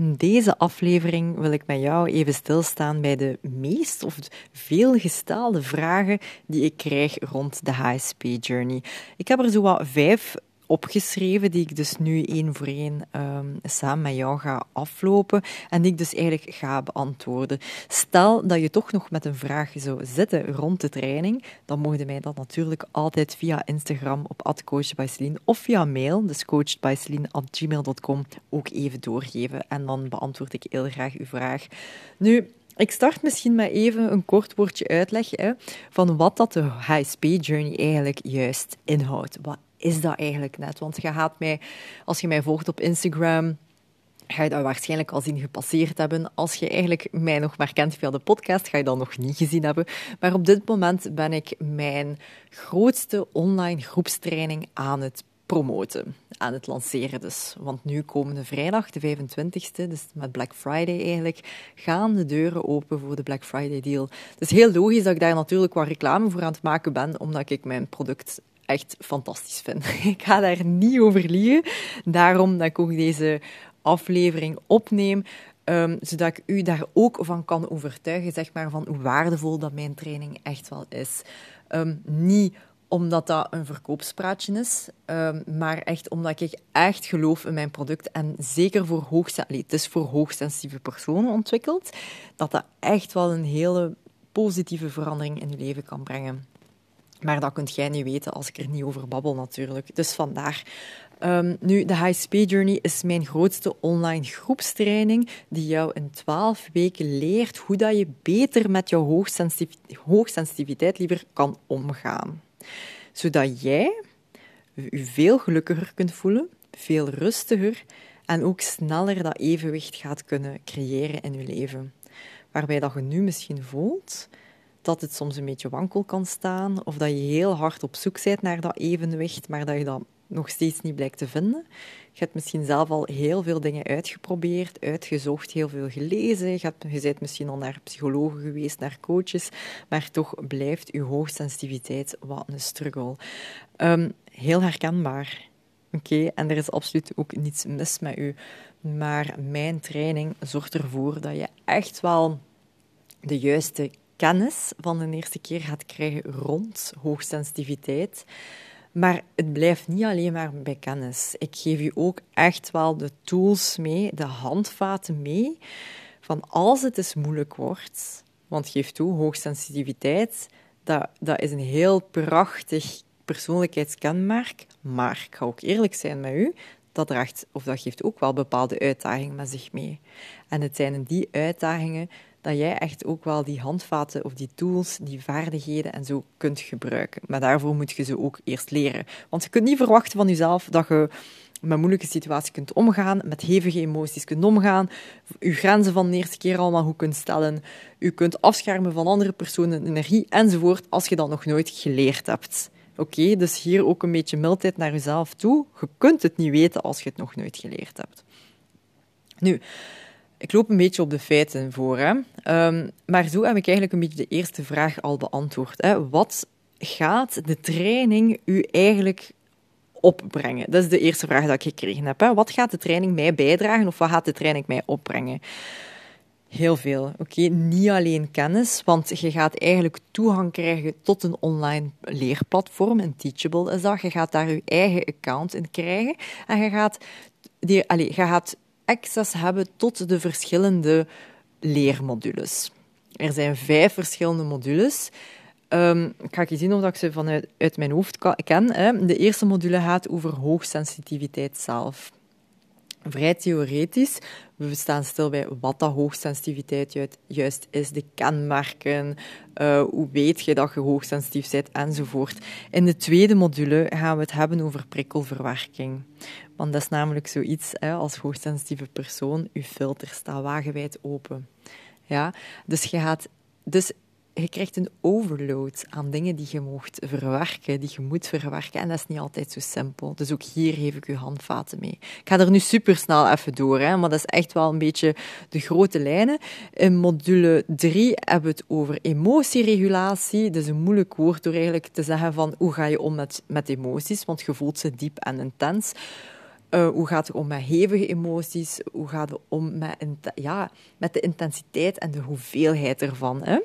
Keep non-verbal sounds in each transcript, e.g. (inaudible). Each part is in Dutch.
In deze aflevering wil ik met jou even stilstaan bij de meest of veel gestelde vragen die ik krijg rond de HSP Journey. Ik heb er zo wat vijf opgeschreven, die ik dus nu één voor één um, samen met jou ga aflopen en die ik dus eigenlijk ga beantwoorden. Stel dat je toch nog met een vraag zou zitten rond de training, dan mogen mij dat natuurlijk altijd via Instagram op @coachbyceline of via mail, dus coachedbyceline@gmail.com, ook even doorgeven en dan beantwoord ik heel graag uw vraag. Nu, ik start misschien met even een kort woordje uitleg van wat dat de HSP Journey eigenlijk juist inhoudt. Wat is dat eigenlijk net? Want je gaat mij, als je mij volgt op Instagram, ga je dat waarschijnlijk al zien gepasseerd hebben. Als je eigenlijk mij nog maar kent via de podcast, ga je dat nog niet gezien hebben. Maar op dit moment ben ik mijn grootste online groepstraining aan het promoten, aan het lanceren dus. Want nu komende vrijdag, de 25e, dus met Black Friday eigenlijk, gaan de deuren open voor de Black Friday deal. Het is heel logisch dat ik daar natuurlijk wat reclame voor aan het maken ben, omdat ik mijn product echt fantastisch vind. (laughs) Ik ga daar niet over liegen. Daarom dat ik ook deze aflevering opneem. Um, zodat ik u daar ook van kan overtuigen, zeg maar, van hoe waardevol dat mijn training echt wel is. Um, niet omdat dat een verkoopspraatje is, um, maar echt omdat ik echt geloof in mijn product en zeker voor hoogsensitieve personen ontwikkeld, dat dat echt wel een hele positieve verandering in je leven kan brengen. Maar dat kunt jij niet weten als ik er niet over babbel, natuurlijk. Dus vandaar. Um, nu, de HSP Journey is mijn grootste online groepstraining die jou in 12 weken leert hoe dat je beter met jouw hoogsensitiviteit liever kan omgaan. Zodat jij je veel gelukkiger kunt voelen, veel rustiger en ook sneller dat evenwicht gaat kunnen creëren in je leven. Waarbij dat je nu misschien voelt dat het soms een beetje wankel kan staan, of dat je heel hard op zoek bent naar dat evenwicht, maar dat je dat nog steeds niet blijkt te vinden. Je hebt misschien zelf al heel veel dingen uitgeprobeerd, uitgezocht, heel veel gelezen. Je, hebt, je bent misschien al naar psychologen geweest, naar coaches, maar toch blijft je hoogsensitiviteit wat een struggle. Um, heel herkenbaar. Oké, en er is absoluut ook niets mis met u. Maar mijn training zorgt ervoor dat je echt wel de juiste kennis van de eerste keer gaat krijgen rond hoogsensitiviteit. Maar het blijft niet alleen maar bij kennis. Ik geef je ook echt wel de tools mee, de handvaten mee, van als het eens moeilijk wordt. Want geef toe, hoogsensitiviteit, dat, dat is een heel prachtig persoonlijkheidskenmerk. Maar ik ga ook eerlijk zijn met u, dat draagt, of dat geeft ook wel bepaalde uitdagingen met zich mee. En het zijn die uitdagingen dat jij echt ook wel die handvaten of die tools, die vaardigheden en zo kunt gebruiken. Maar daarvoor moet je ze ook eerst leren. Want je kunt niet verwachten van jezelf dat je met moeilijke situaties kunt omgaan, met hevige emoties kunt omgaan, je grenzen van de eerste keer allemaal goed kunt stellen, je kunt afschermen van andere personen, energie enzovoort, als je dat nog nooit geleerd hebt. Oké, dus hier ook een beetje mildheid naar jezelf toe. Je kunt het niet weten als je het nog nooit geleerd hebt. Nu, ik loop een beetje op de feiten voor. Hè. Um, maar zo heb ik eigenlijk een beetje de eerste vraag al beantwoord. Hè. Wat gaat de training u eigenlijk opbrengen? Dat is de eerste vraag die ik gekregen heb. Hè. Wat gaat de training mij bijdragen of wat gaat de training mij opbrengen? Heel veel. Oké, niet alleen kennis, want je gaat eigenlijk toegang krijgen tot een online leerplatform. Een Teachable is dat. Je gaat daar je eigen account in krijgen en je gaat, die, allez, je gaat access hebben tot de verschillende leermodules. Er zijn vijf verschillende modules. Um, ik ga zien of ik ze vanuit uit mijn hoofd ken. Hè. De eerste module gaat over hoogsensitiviteit zelf. Vrij theoretisch. We staan stil bij wat dat hoogsensitiviteit juist is, de kenmerken, uh, hoe weet je dat je hoogsensitief bent, enzovoort. In de tweede module gaan we het hebben over prikkelverwerking. Want dat is namelijk zoiets, hè, als hoogsensitieve persoon, je filter staat wagenwijd open. Ja? Dus je gaat... Dus je krijgt een overload aan dingen die je mocht verwerken, die je moet verwerken. En dat is niet altijd zo simpel. Dus ook hier geef ik je handvaten mee. Ik ga er nu super snel even door, hè, maar dat is echt wel een beetje de grote lijnen. In module 3 hebben we het over emotieregulatie. Dat is een moeilijk woord door eigenlijk te zeggen van hoe ga je om met, met emoties, want je voelt ze diep en intens. Uh, hoe gaat het om met hevige emoties? Hoe gaat het om met, ja, met de intensiteit en de hoeveelheid ervan? Hè?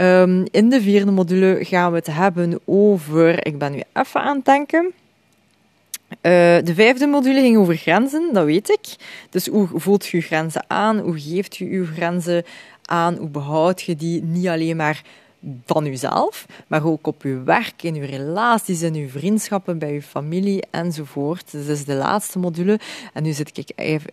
Um, in de vierde module gaan we het hebben over. Ik ben nu even aan het denken. Uh, de vijfde module ging over grenzen, dat weet ik. Dus hoe voelt je grenzen aan? Hoe geeft je je grenzen aan? Hoe behoud je die niet alleen maar van jezelf, maar ook op je werk, in je relaties, in je vriendschappen, bij je familie enzovoort. Dus dat is de laatste module. En nu zit ik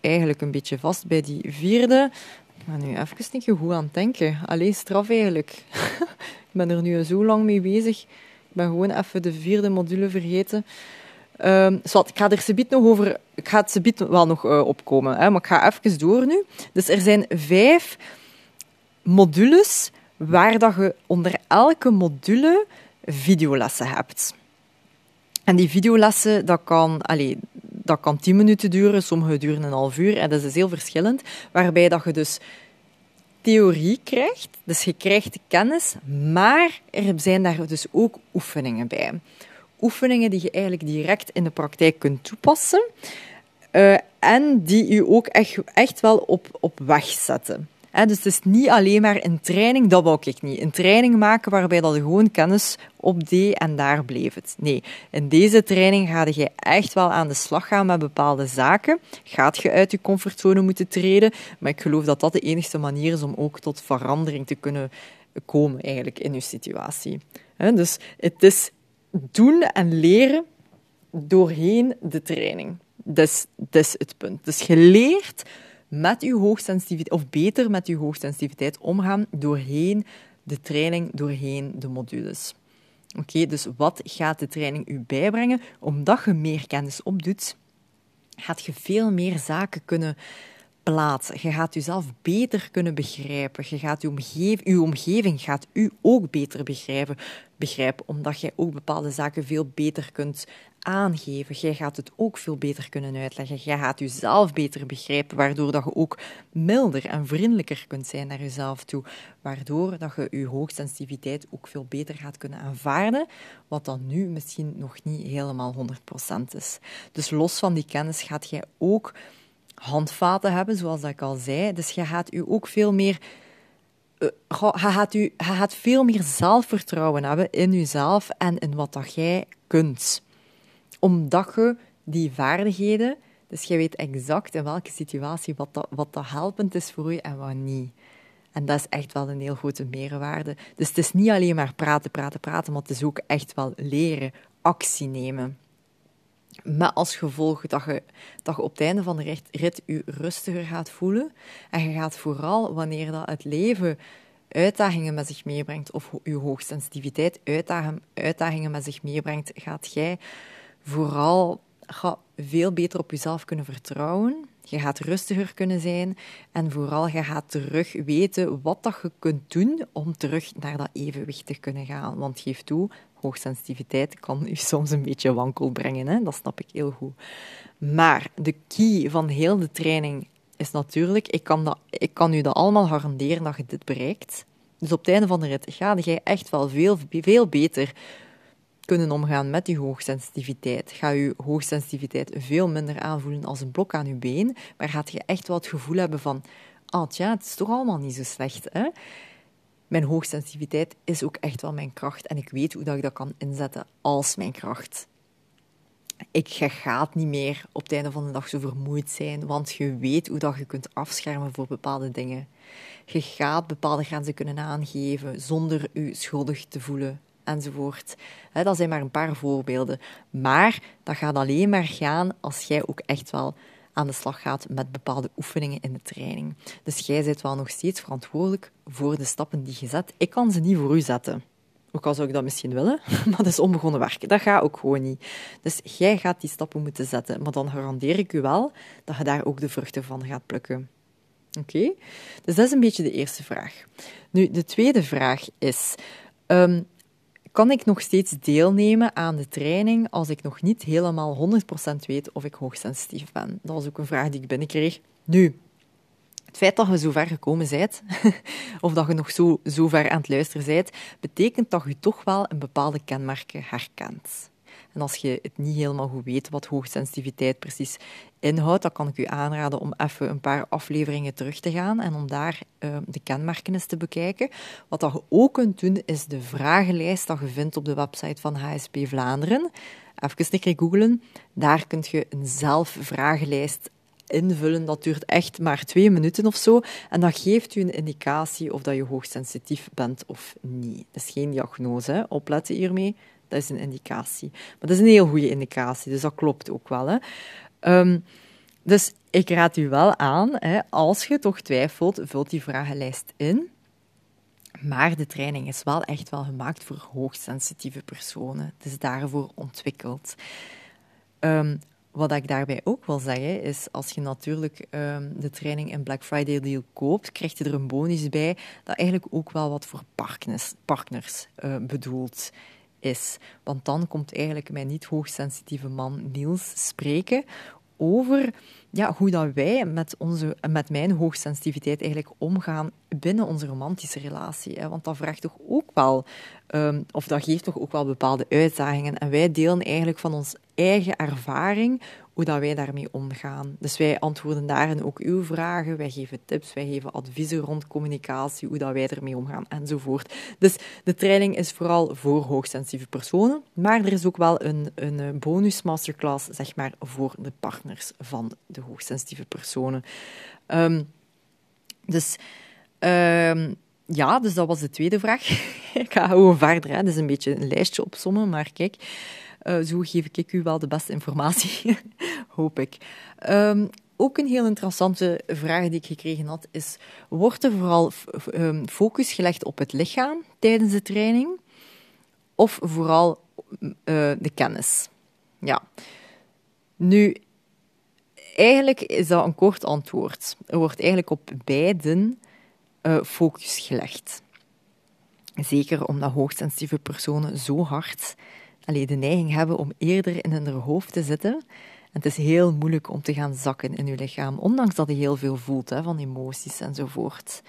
eigenlijk een beetje vast bij die vierde. Ik ben nu even niet goed aan het denken. Alleen straf eigenlijk. (laughs) ik ben er nu zo lang mee bezig. Ik ben gewoon even de vierde module vergeten. Um, ik ga er ze nog over. Ik ga het ze wel nog uh, opkomen, hè, maar ik ga even door nu. Dus er zijn vijf modules waar dat je onder elke module videolessen hebt. En die videolessen, dat kan, allez, dat kan 10 minuten duren, sommige duren een half uur. En dat is heel verschillend. Waarbij dat je dus theorie krijgt, dus je krijgt kennis, maar er zijn daar dus ook oefeningen bij. Oefeningen die je eigenlijk direct in de praktijk kunt toepassen. Uh, en die je ook echt, echt wel op, op weg zetten dus het is niet alleen maar een training, dat wou ik niet. Een training maken waarbij dat je gewoon kennis opdeed en daar bleef het. Nee, in deze training ga je echt wel aan de slag gaan met bepaalde zaken. Gaat je uit je comfortzone moeten treden, maar ik geloof dat dat de enige manier is om ook tot verandering te kunnen komen eigenlijk in je situatie. dus het is doen en leren doorheen de training. Dat is, het punt. Dus je leert met je hoogsensitiviteit, of beter met je hoogsensitiviteit omgaan doorheen de training, doorheen de modules. Oké, dus wat gaat de training u bijbrengen? Omdat je meer kennis opdoet, gaat je veel meer zaken kunnen plaatsen. Je gaat jezelf beter kunnen begrijpen. Je gaat je omgeving, uw omgeving gaat u ook beter begrijpen, begrijpen, omdat jij ook bepaalde zaken veel beter kunt aangeven. Jij gaat het ook veel beter kunnen uitleggen. Jij gaat jezelf beter begrijpen, waardoor dat je ook milder en vriendelijker kunt zijn naar jezelf toe. Waardoor dat je je hoogsensitiviteit ook veel beter gaat kunnen aanvaarden, wat dan nu misschien nog niet helemaal 100% is. Dus los van die kennis gaat jij ook handvaten hebben, zoals ik al zei. Dus je gaat u ook veel meer je, gaat u, gaat veel meer zelfvertrouwen hebben in jezelf en in wat dat jij kunt omdat je die vaardigheden, dus je weet exact in welke situatie wat dat, wat dat helpend is voor je en wat niet. En dat is echt wel een heel grote meerwaarde. Dus het is niet alleen maar praten, praten, praten, maar het is ook echt wel leren, actie nemen. Met als gevolg dat je, dat je op het einde van de rit je rustiger gaat voelen. En je gaat vooral, wanneer dat het leven uitdagingen met zich meebrengt, of je hoogsensitiviteit uitdagingen met zich meebrengt, gaat jij vooral ga veel beter op jezelf kunnen vertrouwen. Je gaat rustiger kunnen zijn en vooral je gaat terug weten wat dat je kunt doen om terug naar dat evenwicht te kunnen gaan. Want geef toe, hoogsensitiviteit kan u (laughs) soms een beetje wankel brengen, hè? dat snap ik heel goed. Maar de key van heel de training is natuurlijk, ik kan, dat, ik kan u dat allemaal garanderen dat je dit bereikt. Dus op het einde van de rit ga je echt wel veel, veel beter kunnen omgaan met je hoogsensitiviteit. Ga je hoogsensitiviteit veel minder aanvoelen als een blok aan je been, maar gaat je echt wel het gevoel hebben van, ah tja, het is toch allemaal niet zo slecht. Hè? Mijn hoogsensitiviteit is ook echt wel mijn kracht en ik weet hoe dat ik dat kan inzetten als mijn kracht. Ik ga niet meer op het einde van de dag zo vermoeid zijn, want je weet hoe dat je kunt afschermen voor bepaalde dingen. Je gaat bepaalde grenzen kunnen aangeven zonder je schuldig te voelen enzovoort. dat zijn maar een paar voorbeelden. Maar dat gaat alleen maar gaan als jij ook echt wel aan de slag gaat met bepaalde oefeningen in de training. Dus jij bent wel nog steeds verantwoordelijk voor de stappen die je zet. Ik kan ze niet voor u zetten. Ook al zou ik dat misschien willen, (laughs) maar dat is onbegonnen werk. Dat gaat ook gewoon niet. Dus jij gaat die stappen moeten zetten. Maar dan garandeer ik u wel dat je daar ook de vruchten van gaat plukken. Oké? Dus dat is een beetje de eerste vraag. Nu, de tweede vraag is: um, kan ik nog steeds deelnemen aan de training als ik nog niet helemaal 100% weet of ik hoogsensitief ben? Dat was ook een vraag die ik binnenkreeg. Nu, het feit dat je zo ver gekomen bent, (laughs) of dat je nog zo, zo ver aan het luisteren bent, betekent dat je toch wel een bepaalde kenmerken herkent. En als je het niet helemaal goed weet wat hoogsensitiviteit precies inhoudt, dan kan ik u aanraden om even een paar afleveringen terug te gaan en om daar uh, de kenmerken eens te bekijken. Wat dat je ook kunt doen, is de vragenlijst dat je vindt op de website van HSP Vlaanderen. Even een keer googlen. Daar kun je een zelfvragenlijst invullen. Dat duurt echt maar twee minuten of zo. En dat geeft u een indicatie of dat je hoogsensitief bent of niet. Dat is geen diagnose, opletten hiermee. Dat is een indicatie. Maar dat is een heel goede indicatie, dus dat klopt ook wel. Hè. Ehm, dus ik raad u wel aan, hè, als je toch twijfelt, vult die vragenlijst in. Maar de training is wel echt wel gemaakt voor hoogsensitieve personen. Het is daarvoor ontwikkeld. Um, wat ik daarbij ook wil zeggen, is als je natuurlijk um, de training in Black Friday Deal koopt, krijg je er een bonus bij dat eigenlijk ook wel wat voor partners, partners uh, bedoeld is. Want dan komt eigenlijk mijn niet hoogsensitieve man Niels spreken over ja, hoe dat wij met, onze, met mijn hoogsensitiviteit eigenlijk omgaan binnen onze romantische relatie. Hè? Want dat vraagt toch ook wel, um, of dat geeft toch ook wel bepaalde uitdagingen. En wij delen eigenlijk van ons eigen ervaring hoe dat wij daarmee omgaan. Dus wij antwoorden daarin ook uw vragen, wij geven tips, wij geven adviezen rond communicatie, hoe dat wij ermee omgaan enzovoort. Dus de training is vooral voor hoogsensitieve personen, maar er is ook wel een, een bonus masterclass zeg maar, voor de partners van de hoogsensitieve personen. Um, dus um, ja, dus dat was de tweede vraag. (laughs) ik ga gewoon verder. Hè. Dat is een beetje een lijstje opsommen, maar kijk. Uh, zo geef ik u wel de beste informatie, (laughs) hoop ik. Um, ook een heel interessante vraag die ik gekregen had, is: wordt er vooral um, focus gelegd op het lichaam tijdens de training, of vooral uh, de kennis? Ja. Nu, eigenlijk is dat een kort antwoord. Er wordt eigenlijk op beiden uh, focus gelegd. Zeker omdat hoogsensitieve personen zo hard allee, de neiging hebben om eerder in hun hoofd te zitten. En het is heel moeilijk om te gaan zakken in je lichaam, ondanks dat je heel veel voelt hè, van emoties enzovoort.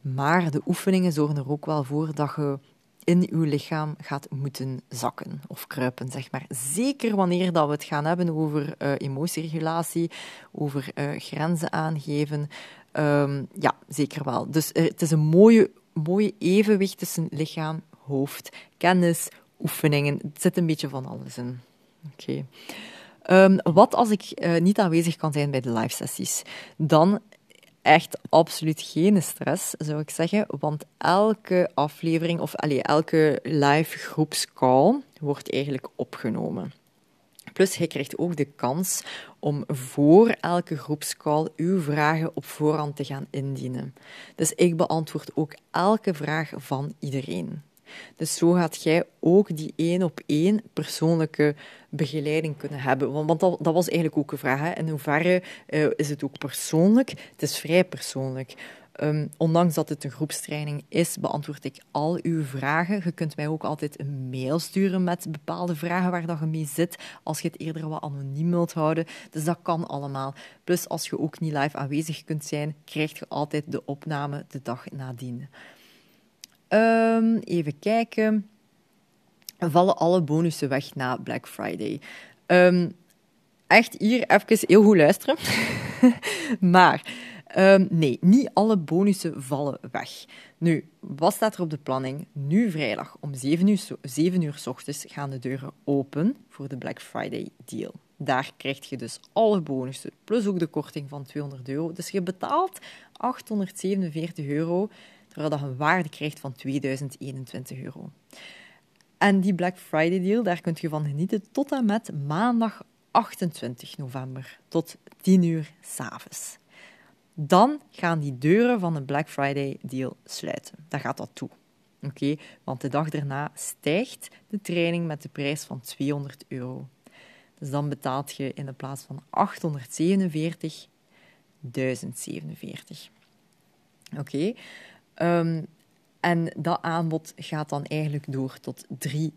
Maar de oefeningen zorgen er ook wel voor dat je in je lichaam gaat moeten zakken of kruipen, zeg maar. Zeker wanneer dat we het gaan hebben over uh, emotieregulatie, over uh, grenzen aangeven. Um, ja, zeker wel. Dus uh, het is een mooie, mooie evenwicht tussen lichaam, hoofd, kennis, oefeningen. Het zit een beetje van alles in. Oké. Um, wat als ik uh, niet aanwezig kan zijn bij de live sessies? Dan echt absoluut geen stress, zou ik zeggen. Want elke aflevering of allee, elke live groepscall wordt eigenlijk opgenomen. Plus, je krijgt ook de kans om voor elke groepscall uw vragen op voorhand te gaan indienen. Dus ik beantwoord ook elke vraag van iedereen. Dus zo gaat jij ook die één op één persoonlijke begeleiding kunnen hebben. Want, dat, dat, was eigenlijk ook een vraag. Hè. In hoeverre uh, is het ook persoonlijk? Het is vrij persoonlijk. Um, ondanks dat het een groepstraining is, beantwoord ik al uw vragen. Je kunt mij ook altijd een mail sturen met bepaalde vragen waar dat je mee zit, als je het eerder wat anoniem wilt houden. Dus dat kan allemaal. Plus, als je ook niet live aanwezig kunt zijn, krijg je altijd de opname de dag nadien. Um, even kijken. Vallen alle bonussen weg na Black Friday? Um, echt hier even heel goed luisteren. (laughs) maar um, nee, niet alle bonussen vallen weg. Nu, wat staat er op de planning? Nu vrijdag om 7 uur, 7 uur ochtends gaan de deuren open voor de Black Friday deal. Daar krijg je dus alle bonussen, plus ook de korting van 200 euro. Dus je betaalt 847 euro terwijl je een waarde krijgt van 2021 euro. En die Black Friday deal, daar kunt je van genieten tot en met maandag 28 november, tot 10 uur s'avonds. Dan gaan die deuren van de Black Friday deal sluiten. Dan gaat dat toe. Oké, want de dag daarna stijgt de training met de prijs van 200 euro. Dus dan betaalt je in de plaats van 847 1047. Oké, Um, en dat aanbod gaat dan eigenlijk door tot 3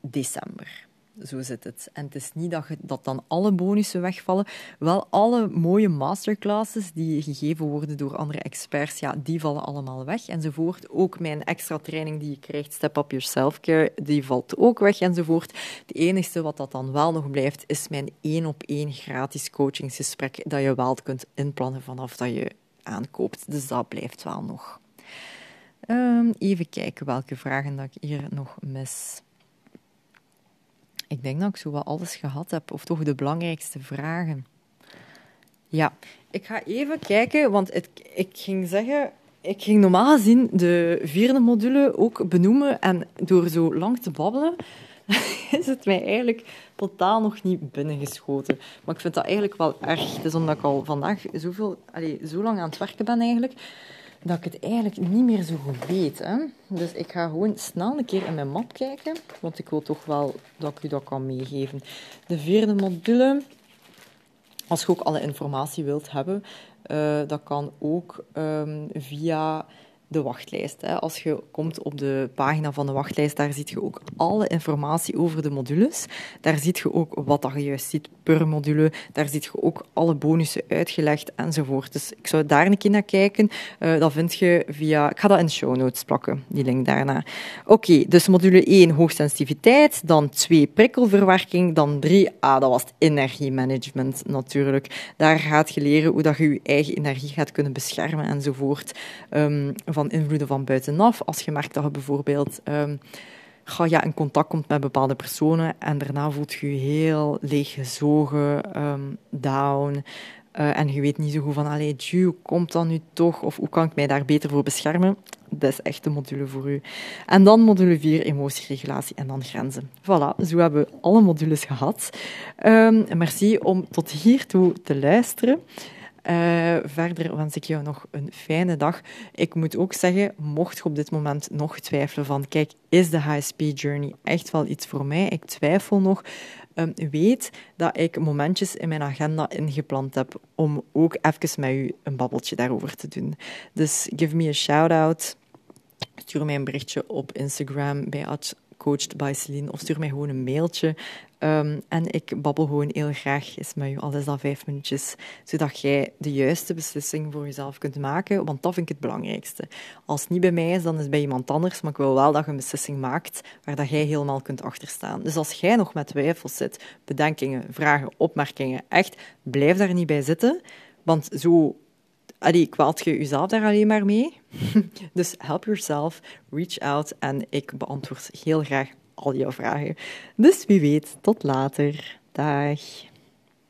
december. Zo zit het. En het is niet dat, dat dan alle bonussen wegvallen. Wel, alle mooie masterclasses die gegeven worden door andere experts, ja, die vallen allemaal weg enzovoort. Ook mijn extra training die je krijgt, Step Up Your Self-Care, die valt ook weg enzovoort. Het enige wat dat dan wel nog blijft, is mijn één op één gratis coachingsgesprek dat je wel kunt inplannen vanaf dat je aankoopt. Dus dat blijft wel nog. Um, even kijken welke vragen dat ik hier nog mis. Ik denk dat ik zo wel alles gehad heb, of toch de belangrijkste vragen. Ja, ik ga even kijken, want het, ik ging zeggen, ik ging normaal gezien de vierde module ook benoemen en door zo lang te babbelen (laughs) is het mij eigenlijk totaal nog niet binnengeschoten. Maar ik vind dat eigenlijk wel erg. Het is omdat ik al vandaag zoveel, allez, zo lang aan het werken ben eigenlijk, dat ik het eigenlijk niet meer zo goed weet. Hè? Dus ik ga gewoon snel een keer in mijn map kijken, want ik wil toch wel dat ik u dat kan meegeven. De vierde module, als je ook alle informatie wilt hebben, uh, dat kan ook um, via de wachtlijst. Hè. Als je komt op de pagina van de wachtlijst, daar zie je ook alle informatie over de modules. Daar zie je ook wat je juist ziet per module. Daar zie je ook alle bonussen uitgelegd enzovoort. Dus ik zou daar een keer naar kijken. Uh, dat vind je via... Ik ga dat in de show notes plakken, die link daarna. Oké, dus module 1, hoogsensitiviteit. Dan 2, prikkelverwerking. Dan 3, ah, dat was het energiemanagement natuurlijk. Daar gaat je leren hoe dat je je eigen energie gaat kunnen beschermen enzovoort. Um, van invloeden van buitenaf. Als je merkt dat je bijvoorbeeld um, ga je in contact komt met bepaalde personen en daarna voelt je je heel leeggezogen, um, down. Uh, en je weet niet zo goed van, allee, hoe komt dat nu toch? Of hoe kan ik mij daar beter voor beschermen? Dat is echt de module voor u. En dan module 4, emotieregulatie en dan grenzen. Voilà, zo hebben we alle modules gehad. Um, merci om tot hiertoe te luisteren. Uh, verder wens ik jou nog een fijne dag. Ik moet ook zeggen, mocht je op dit moment nog twijfelen van, kijk, is de HSP Journey echt wel iets voor mij? Ik twijfel nog. Um, weet dat ik momentjes in mijn agenda ingepland heb om ook even met u een babbeltje daarover te doen. Dus give me a shout-out. Stuur mij een berichtje op Instagram bij coached Celine of stuur mij gewoon een mailtje. Um, en ik babbel gewoon heel graag eens met je, al is dat vijf minuutjes, zodat jij de juiste beslissing voor jezelf kunt maken, want dat vind ik het belangrijkste. Als het niet bij mij is, dan is het bij iemand anders, maar ik wil wel dat je een beslissing maakt waar dat jij helemaal kunt achterstaan. Dus als jij nog met twijfels zit, bedenkingen, vragen, opmerkingen, echt, blijf daar niet bij zitten, want zo allee, kwaalt je jezelf daar alleen maar mee. (laughs) dus help yourself, reach out en ik beantwoord heel graag al jouw vragen. Dus wie weet, tot later. Dag.